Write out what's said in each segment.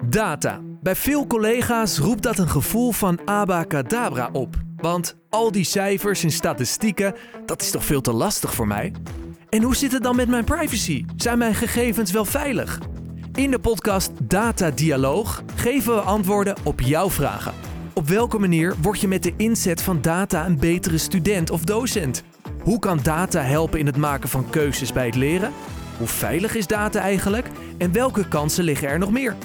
Data. Bij veel collega's roept dat een gevoel van abacadabra op. Want al die cijfers en statistieken, dat is toch veel te lastig voor mij? En hoe zit het dan met mijn privacy? Zijn mijn gegevens wel veilig? In de podcast Data Dialoog geven we antwoorden op jouw vragen. Op welke manier word je met de inzet van data een betere student of docent? Hoe kan data helpen in het maken van keuzes bij het leren? Hoe veilig is data eigenlijk? En welke kansen liggen er nog meer?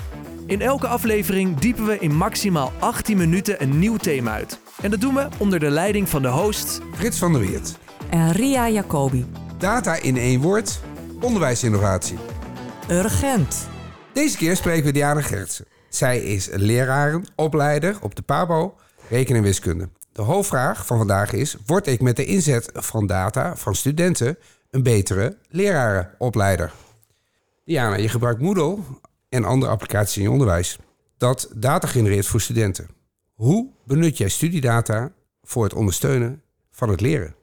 In elke aflevering diepen we in maximaal 18 minuten een nieuw thema uit. En dat doen we onder de leiding van de host Frits van der Weert. En Ria Jacobi. Data in één woord, onderwijsinnovatie. Urgent. Deze keer spreken we Diana Gertsen. Zij is leraren, opleider op de PABO, rekenen en wiskunde. De hoofdvraag van vandaag is, word ik met de inzet van data van studenten een betere lerarenopleider? Diana, je gebruikt Moodle en andere applicaties in je onderwijs. Dat data genereert voor studenten. Hoe benut jij studiedata voor het ondersteunen van het leren?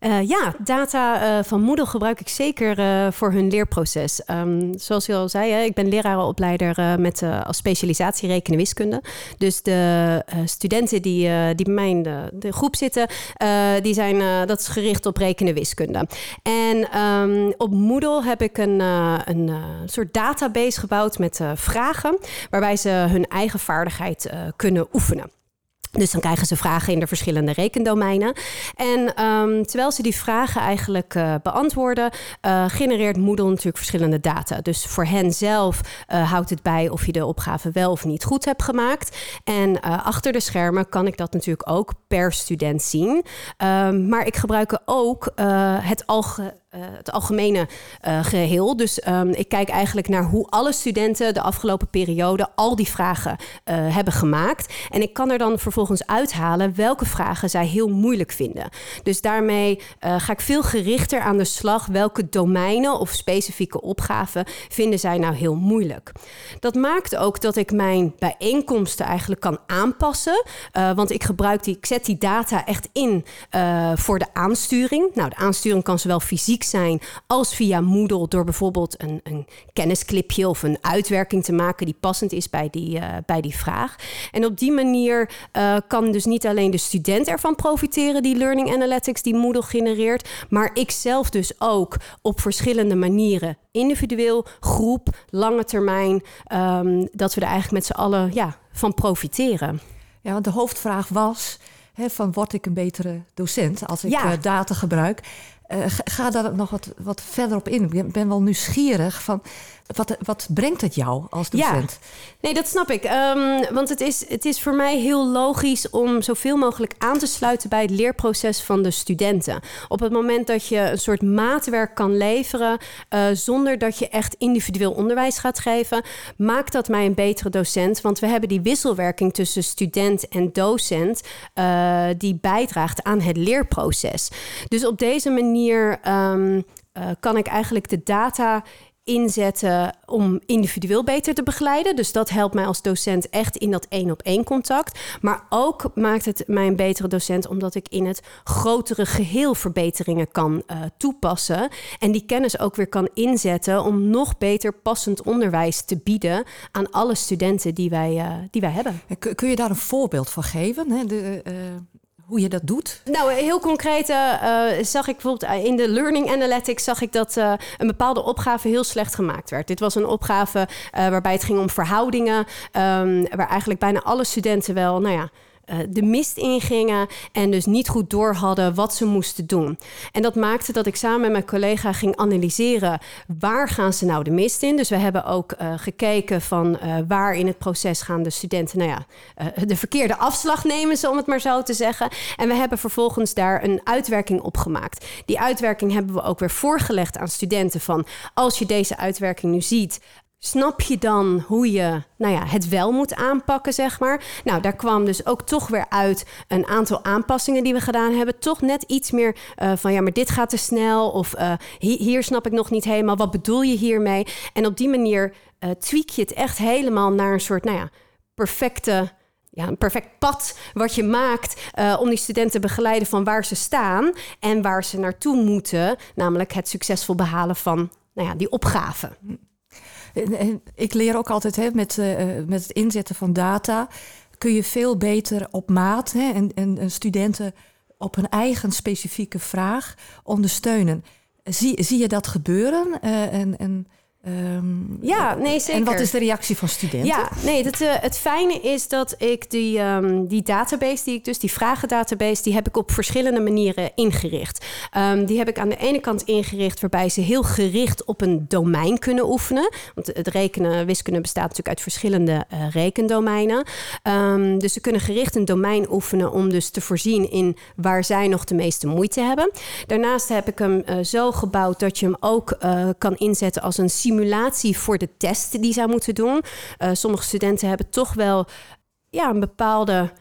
Uh, ja, data uh, van Moodle gebruik ik zeker uh, voor hun leerproces. Um, zoals je al zei, hè, ik ben lerarenopleider met als specialisatie rekenen wiskunde. Dus de studenten die, die bij mij in de, de groep zitten, die zijn, dat is gericht op rekenen wiskunde. En um, op Moodle heb ik een, een soort database gebouwd met vragen, waarbij ze hun eigen vaardigheid kunnen oefenen. Dus dan krijgen ze vragen in de verschillende rekendomeinen. En um, terwijl ze die vragen eigenlijk uh, beantwoorden, uh, genereert Moodle natuurlijk verschillende data. Dus voor hen zelf uh, houdt het bij of je de opgave wel of niet goed hebt gemaakt. En achter de schermen kan ik dat natuurlijk ook per student zien. Um, maar ik gebruik ook het algemeen uh, het algemene uh, geheel. Dus um, ik kijk eigenlijk naar hoe alle studenten de afgelopen periode al die vragen uh, hebben gemaakt. En ik kan er dan vervolgens uithalen welke vragen zij heel moeilijk vinden. Dus daarmee ga ik veel gerichter aan de slag welke domeinen of specifieke opgaven vinden zij nou heel moeilijk. Dat maakt ook dat ik mijn bijeenkomsten eigenlijk kan aanpassen. want ik gebruik die, ik zet die data echt in voor de aansturing. Nou, de aansturing kan zowel fysiek zijn als via Moodle door bijvoorbeeld een, een kennisclipje of een uitwerking te maken die passend is bij die, uh, bij die vraag. En op die manier uh, kan dus niet alleen de student ervan profiteren, die learning analytics die Moodle genereert, maar ik zelf dus ook op verschillende manieren, individueel, groep, lange termijn, um, dat we er eigenlijk met z'n allen ja, van profiteren. Ja, want de hoofdvraag was: hè, van word ik een betere docent als ik ja. uh, data gebruik? Uh, ga daar nog wat, wat verder op in. Ik ben wel nieuwsgierig van wat, wat brengt het jou als docent? Ja, nee, dat snap ik. Um, want het is, het is voor mij heel logisch om zoveel mogelijk aan te sluiten bij het leerproces van de studenten. Op het moment dat je een soort maatwerk kan leveren uh, zonder dat je echt individueel onderwijs gaat geven, maakt dat mij een betere docent. Want we hebben die wisselwerking tussen student en docent uh, die bijdraagt aan het leerproces. Dus op deze manier um, kan ik eigenlijk de data inzetten om individueel beter te begeleiden. Dus dat helpt mij als docent echt in dat één op één contact. Maar ook maakt het mij een betere docent omdat ik in het grotere geheel verbeteringen kan uh, toepassen. En die kennis ook weer kan inzetten om nog beter passend onderwijs te bieden aan alle studenten die wij, uh, die wij hebben. Kun je daar een voorbeeld van geven? Hè? De, uh hoe je dat doet? Nou, heel concreet uh, zag ik bijvoorbeeld in de Learning Analytics zag ik dat een bepaalde opgave heel slecht gemaakt werd. Dit was een opgave waarbij het ging om verhoudingen, um, waar eigenlijk bijna alle studenten wel, nou ja de mist ingingen en dus niet goed door hadden wat ze moesten doen. En dat maakte dat ik samen met mijn collega ging analyseren waar gaan ze nou de mist in. Dus we hebben ook uh, gekeken van uh, waar in het proces gaan de studenten, nou ja, de verkeerde afslag nemen ze om het maar zo te zeggen. En we hebben vervolgens daar een uitwerking op gemaakt. Die uitwerking hebben we ook weer voorgelegd aan studenten van als je deze uitwerking nu ziet, Snap je dan hoe je nou ja, het wel moet aanpakken, zeg maar? Nou, daar kwam dus ook toch weer uit een aantal aanpassingen die we gedaan hebben. Toch net iets meer uh, van ja, maar dit gaat te snel. Of uh, hier, snap ik nog niet helemaal. Wat bedoel je hiermee? En op die manier uh, tweak je het echt helemaal naar een soort, nou ja, perfecte ja, een perfect pad wat je maakt om die studenten te begeleiden van waar ze staan en waar ze naartoe moeten, namelijk het succesvol behalen van nou ja, die opgave. Ik leer ook altijd hè, met, met het inzetten van data kun je veel beter op maat hè, en, en, studenten op hun eigen specifieke vraag ondersteunen. Zie, zie je dat gebeuren? en, en Um, ja, nee, zeker. En wat is de reactie van studenten? Ja, nee, het, uh, het fijne is dat ik die, um, die database die ik dus, die vragendatabase, die heb ik op verschillende manieren ingericht. Um, die heb ik aan de ene kant ingericht waarbij ze heel gericht op een domein kunnen oefenen. Want het rekenen, wiskunde bestaat natuurlijk uit verschillende uh, rekendomeinen. dus ze kunnen gericht een domein oefenen om dus te voorzien in waar zij nog de meeste moeite hebben. Daarnaast heb ik hem uh, zo gebouwd dat je hem ook kan inzetten als een simulatie voor de test die zij moeten doen. Uh, sommige studenten hebben toch wel ja, een bepaalde,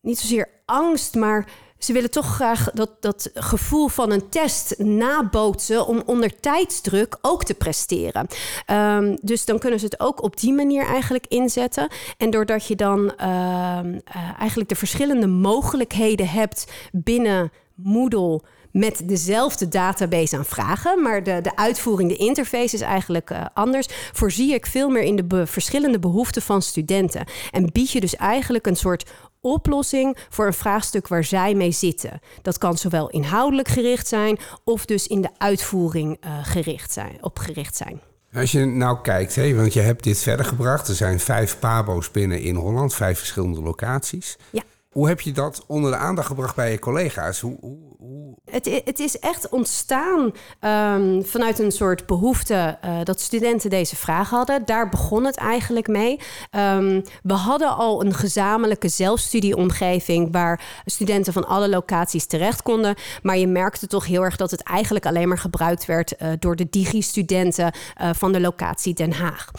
niet zozeer angst, maar ze willen toch graag dat, dat gevoel van een test nabootsen om onder tijdsdruk ook te presteren. Um, dus dan kunnen ze het ook op die manier eigenlijk inzetten. En doordat je dan uh, uh, eigenlijk de verschillende mogelijkheden hebt binnen Moodle met dezelfde database aan vragen, maar de, de uitvoering, de interface is eigenlijk uh, anders. Voorzie ik veel meer in de verschillende behoeften van studenten. En bied je dus eigenlijk een soort oplossing voor een vraagstuk waar zij mee zitten. Dat kan zowel inhoudelijk gericht zijn of dus in de uitvoering uh, gericht zijn, opgericht zijn. Als je nou kijkt, hè, want je hebt dit verder gebracht. Er zijn vijf PABO's binnen in Holland, vijf verschillende locaties. Ja. Hoe heb je dat onder de aandacht gebracht bij je collega's? Hoe, hoe. Het, het, is echt ontstaan um, vanuit een soort behoefte uh, dat studenten deze vraag hadden. Daar begon het eigenlijk mee. Um, we hadden al een gezamenlijke zelfstudieomgeving waar studenten van alle locaties terecht konden. Maar je merkte toch heel erg dat het eigenlijk alleen maar gebruikt werd uh, door de digi-studenten uh, van de locatie Den Haag.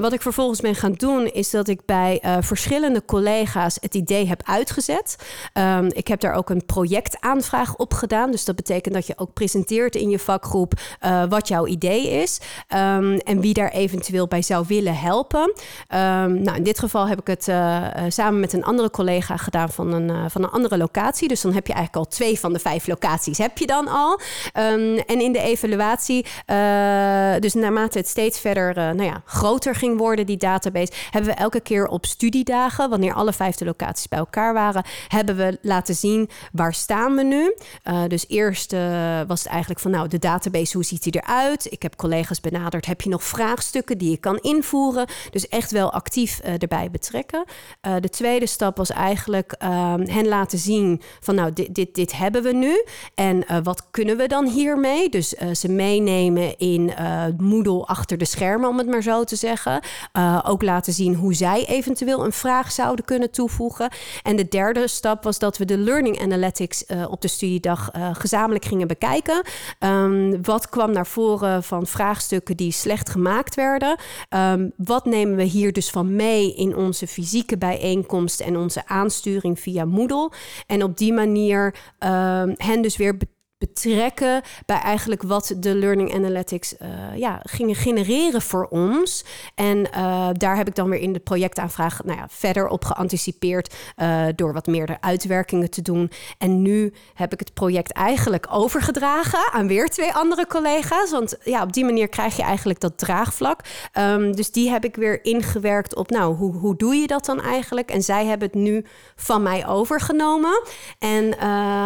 wat ik vervolgens ben gaan doen, is dat ik bij verschillende collega's het idee heb uitgevoerd Um, ik heb daar ook een projectaanvraag op gedaan. Dus dat betekent dat je ook presenteert in je vakgroep uh, wat jouw idee is. Um, en wie daar eventueel bij zou willen helpen. Um, nou, in dit geval heb ik het uh, samen met een andere collega gedaan van een, van een andere locatie. Dus dan heb je eigenlijk al twee van de vijf locaties heb je dan al. en in de evaluatie, dus naarmate het steeds verder nou ja, groter ging worden, die database, hebben we elke keer op studiedagen, wanneer alle vijfde locaties bij elkaar waren hebben we laten zien waar staan we nu. Uh, dus eerst uh, was het eigenlijk van nou de database, hoe ziet die eruit? Ik heb collega's benaderd, heb je nog vraagstukken die je kan invoeren? Dus echt wel actief uh, erbij betrekken. de tweede stap was eigenlijk ehm, hen laten zien van nou dit, dit, dit hebben we nu en wat kunnen we dan hiermee? Dus ze meenemen in Moodle achter de schermen, om het maar zo te zeggen. ook laten zien hoe zij eventueel een vraag zouden kunnen toevoegen. En de derde stap was dat we de learning analytics uh, op de studiedag uh, gezamenlijk gingen bekijken. Um, wat kwam naar voren van vraagstukken die slecht gemaakt werden? Um, wat nemen we hier dus van mee in onze fysieke bijeenkomst en onze aansturing via Moodle? En op die manier um, hen dus weer betrekken bij eigenlijk wat de learning analytics uh, ja, gingen genereren voor ons. En uh, daar heb ik dan weer in de projectaanvraag nou ja, verder op geanticipeerd uh, door wat meer uitwerkingen te doen. En nu heb ik het project eigenlijk overgedragen aan weer twee andere collega's. Want ja, op die manier krijg je eigenlijk dat draagvlak. Um, dus die heb ik weer ingewerkt op, nou, hoe, hoe doe je dat dan eigenlijk? En zij hebben het nu van mij overgenomen en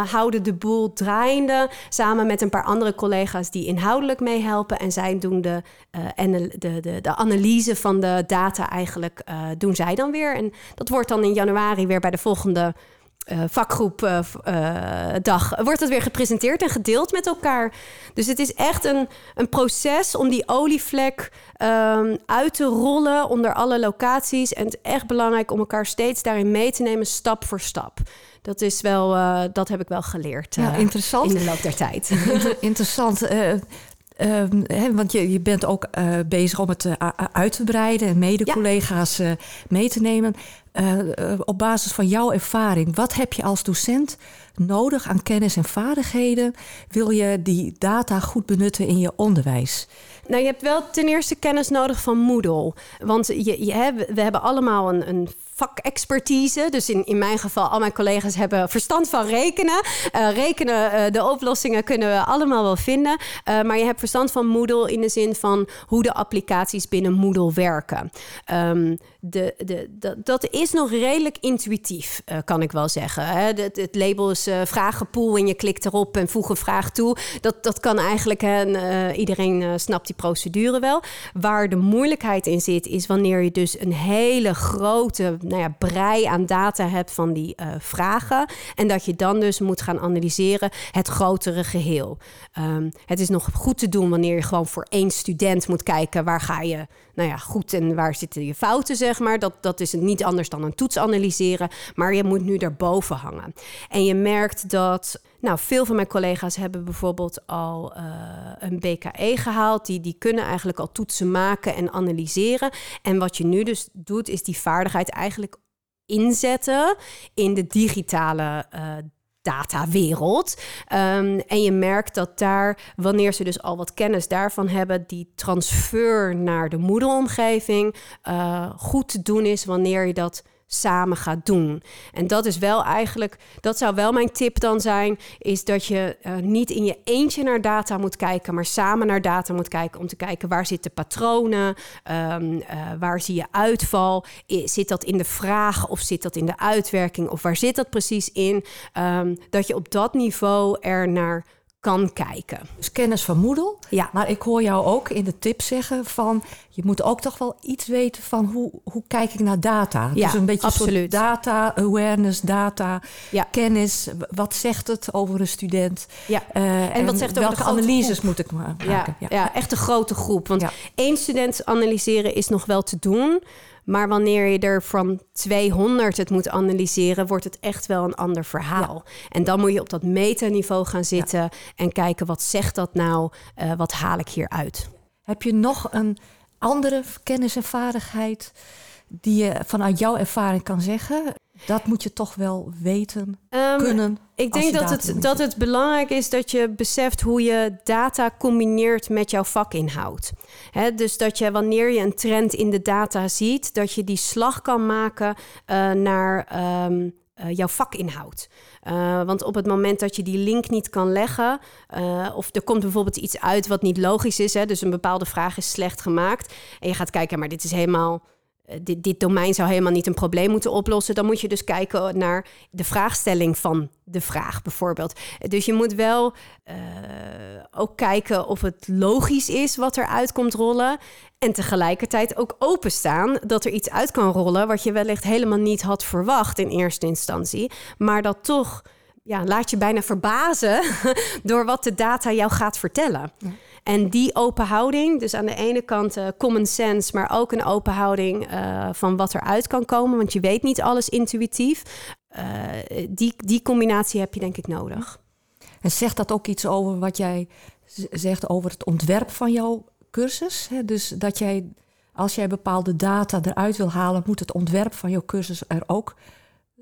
houden de boel draaiende samen met een paar andere collega's die inhoudelijk meehelpen. En zij doen de, en de, de, de, analyse van de data eigenlijk, uh, doen zij dan weer. En dat wordt dan in januari weer bij de volgende uh, vakgroep uh, uh, dag wordt het weer gepresenteerd en gedeeld met elkaar. Dus het is echt een, een proces om die olievlek um, uit te rollen onder alle locaties. En het is echt belangrijk om elkaar steeds daarin mee te nemen, stap voor stap dat is wel, uh, dat heb ik wel geleerd. Ja, uh, interessant. In de loop der tijd. interessant. Um, hè, want je, je bent ook bezig om het uit te breiden en mede-collega's ja. mee te nemen. Op basis van jouw ervaring, wat heb je als docent nodig aan kennis en vaardigheden? Wil je die data goed benutten in je onderwijs? Nou, je hebt wel ten eerste kennis nodig van Moodle. Want je, we hebben allemaal een, een vakexpertise. Dus in, in mijn geval, al mijn collega's hebben verstand van rekenen. Uh, rekenen, de oplossingen kunnen we allemaal wel vinden. Maar je hebt verstand van Moodle in de zin van hoe de applicaties binnen Moodle werken. Um, de, de, de, dat is nog redelijk intuïtief, kan ik wel zeggen. Hè? Het, label is vragenpool en je klikt erop en voeg een vraag toe. Dat, dat kan eigenlijk, hè, iedereen snapt die procedure wel. Waar de moeilijkheid in zit, is wanneer je dus een hele grote nou ja, brei aan data hebt van die vragen. En dat je dan dus moet gaan analyseren het grotere geheel. Um, het is nog goed te doen wanneer je gewoon voor één student moet kijken waar ga je nou ja, goed en waar zitten je fouten, zeg maar. Dat, dat is niet anders dan een toets analyseren. Maar je moet nu daarboven hangen. En je merkt dat. Nou, veel van mijn collega's hebben bijvoorbeeld al uh, een BKE gehaald. Die, die kunnen eigenlijk al toetsen maken en analyseren. En wat je nu dus doet, is die vaardigheid eigenlijk inzetten in de digitale uh, datawereld. Um, en je merkt dat daar, wanneer ze dus al wat kennis daarvan hebben, die transfer naar de moederomgeving uh, goed te doen is wanneer je dat samen gaat doen. En dat is wel eigenlijk, dat zou wel mijn tip dan zijn, is dat je uh, niet in je eentje naar data moet kijken, maar samen naar data moet kijken om te kijken waar zitten patronen, um, waar zie je uitval, zit dat in de vraag of zit dat in de uitwerking of waar zit dat precies in? Um, dat je op dat niveau er naar kan kijken. Dus kennis van Moodle. Ja. Maar ik hoor jou ook in de tip zeggen van... je moet ook toch wel iets weten van hoe, hoe kijk ik naar data. Ja, dus een beetje absoluut. data, awareness, data, ja. kennis. Wat zegt het over een student? Ja. Uh, en, en wat zegt welke over analyses groep? moet ik maken? Ja. ja, echt een grote groep. Want één student analyseren is nog wel te doen... Maar wanneer je er van 200 het moet analyseren, wordt het echt wel een ander verhaal. Ja. En dan moet je op dat metaniveau gaan zitten ja. en kijken wat zegt dat nou, uh, wat haal ik hier uit. Heb je nog een andere kennis en vaardigheid die je vanuit jouw ervaring kan zeggen? Dat moet je toch wel weten, um, kunnen. Ik denk dat het, dat het belangrijk is dat je beseft hoe je data combineert met jouw vakinhoud. He, dus dat je wanneer je een trend in de data ziet, dat je die slag kan maken uh, naar um, uh, jouw vakinhoud. Uh, want op het moment dat je die link niet kan leggen, uh, of er komt bijvoorbeeld iets uit wat niet logisch is, hè, dus een bepaalde vraag is slecht gemaakt, en je gaat kijken, maar dit is helemaal dit, dit, domein zou helemaal niet een probleem moeten oplossen. Dan moet je dus kijken naar de vraagstelling van de vraag, bijvoorbeeld. Dus je moet wel uh, ook kijken of het logisch is wat er uit komt rollen. En tegelijkertijd ook openstaan dat er iets uit kan rollen wat je wellicht helemaal niet had verwacht in eerste instantie. Maar dat toch, ja, laat je bijna verbazen door wat de data jou gaat vertellen. En die open houding, dus aan de ene kant uh, common sense, maar ook een open houding uh, van wat eruit kan komen, want je weet niet alles intuïtief. Uh, die, die combinatie heb je denk ik nodig. En zegt dat ook iets over wat jij zegt over het ontwerp van jouw cursus? Hè? Dus dat jij, als jij bepaalde data eruit wil halen, moet het ontwerp van jouw cursus er ook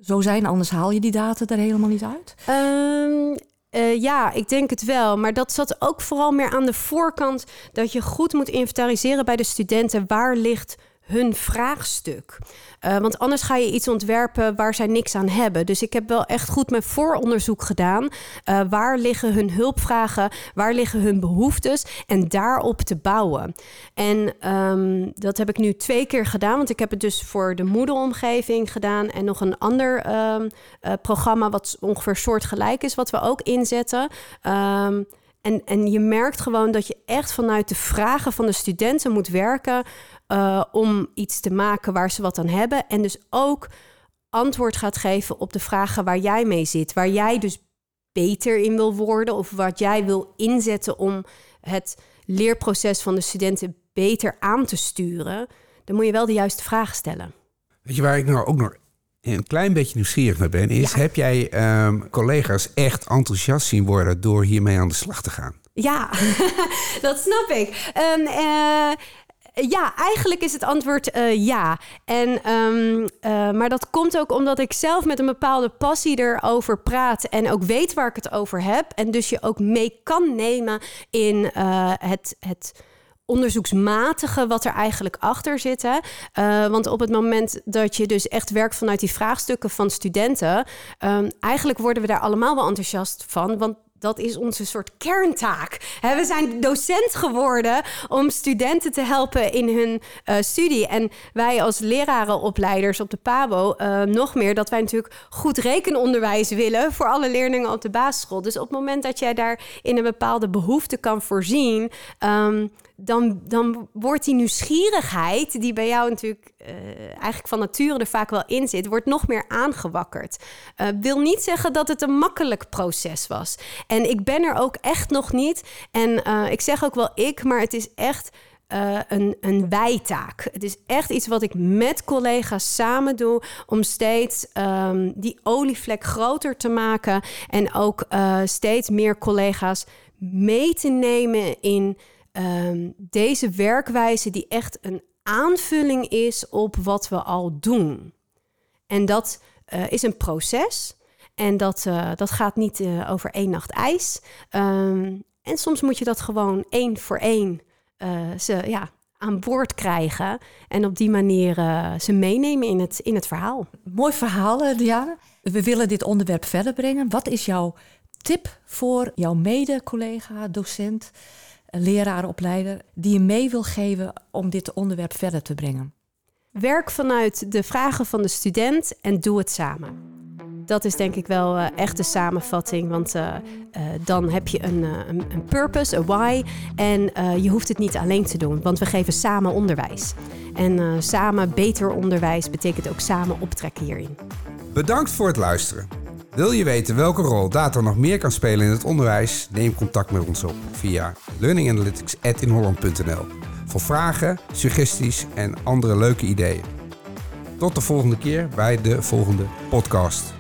zo zijn, anders haal je die data er helemaal niet uit? Um, uh, ja, ik denk het wel. Maar dat zat ook vooral meer aan de voorkant. Dat je goed moet inventariseren bij de studenten. Waar ligt hun vraagstuk? Uh, want anders ga je iets ontwerpen waar zij niks aan hebben. Dus ik heb wel echt goed mijn vooronderzoek gedaan. Uh, waar liggen hun hulpvragen? Waar liggen hun behoeftes? En daarop te bouwen. En um, dat heb ik nu twee keer gedaan. Want ik heb het dus voor de Moodle-omgeving gedaan. En nog een ander um, uh, programma wat ongeveer soortgelijk is. Wat we ook inzetten. Um, en, en je merkt gewoon dat je echt vanuit de vragen van de studenten moet werken uh, om iets te maken waar ze wat aan hebben. En dus ook antwoord gaat geven op de vragen waar jij mee zit. Waar jij dus beter in wil worden of wat jij wil inzetten om het leerproces van de studenten beter aan te sturen. Dan moet je wel de juiste vragen stellen. Weet je waar ik nou ook nog een klein beetje nieuwsgierig naar ben, is: ja. heb jij um, collega's echt enthousiast zien worden door hiermee aan de slag te gaan? Ja, dat snap ik. Um, uh, Ja, eigenlijk is het antwoord uh, ja. En, um, uh, maar dat komt ook omdat ik zelf met een bepaalde passie erover praat en ook weet waar ik het over heb. En dus je ook mee kan nemen in uh, het. het onderzoeksmatige wat er eigenlijk achter zit. Hè? Want op het moment dat je dus echt werkt vanuit die vraagstukken van studenten, um, eigenlijk worden we daar allemaal wel enthousiast van. Want dat is onze soort kerntaak. We zijn docent geworden om studenten te helpen in hun uh, studie. En wij als lerarenopleiders op de PABO uh, nog meer dat wij natuurlijk goed rekenonderwijs willen voor alle leerlingen op de basisschool. Dus op het moment dat jij daar in een bepaalde behoefte kan voorzien. Um, dan, dan wordt die nieuwsgierigheid, die bij jou natuurlijk uh, eigenlijk van nature er vaak wel in zit, wordt nog meer aangewakkerd. Uh, wil niet zeggen dat het een makkelijk proces was. En ik ben er ook echt nog niet. En uh, ik zeg ook wel ik, maar het is echt. Een, een wijtaak. Het is echt iets wat ik met collega's samen doe om steeds um, die olievlek groter te maken en ook steeds meer collega's mee te nemen in um, deze werkwijze die echt een aanvulling is op wat we al doen. En dat uh, is een proces. En dat, uh, dat gaat niet uh, over één nacht ijs. Um, en soms moet je dat gewoon één voor één ze, ja, aan boord krijgen. En op die manier ze meenemen in het, in het verhaal. Mooi verhaal, Diana. We willen dit onderwerp verder brengen. Wat is jouw tip voor jouw mede-collega, docent? Lerarenopleider die je mee wil geven om dit onderwerp verder te brengen? Werk vanuit de vragen van de student en doe het samen. Dat is denk ik wel uh, echt de samenvatting, want uh, uh, dan heb je een, een, een, purpose, een why. En je hoeft het niet alleen te doen, want we geven samen onderwijs. En samen beter onderwijs betekent ook samen optrekken hierin. Bedankt voor het luisteren. Wil je weten welke rol data nog meer kan spelen in het onderwijs? Neem contact met ons op via learninganalytics.inholland.nl voor vragen, suggesties en andere leuke ideeën. Tot de volgende keer bij de volgende podcast.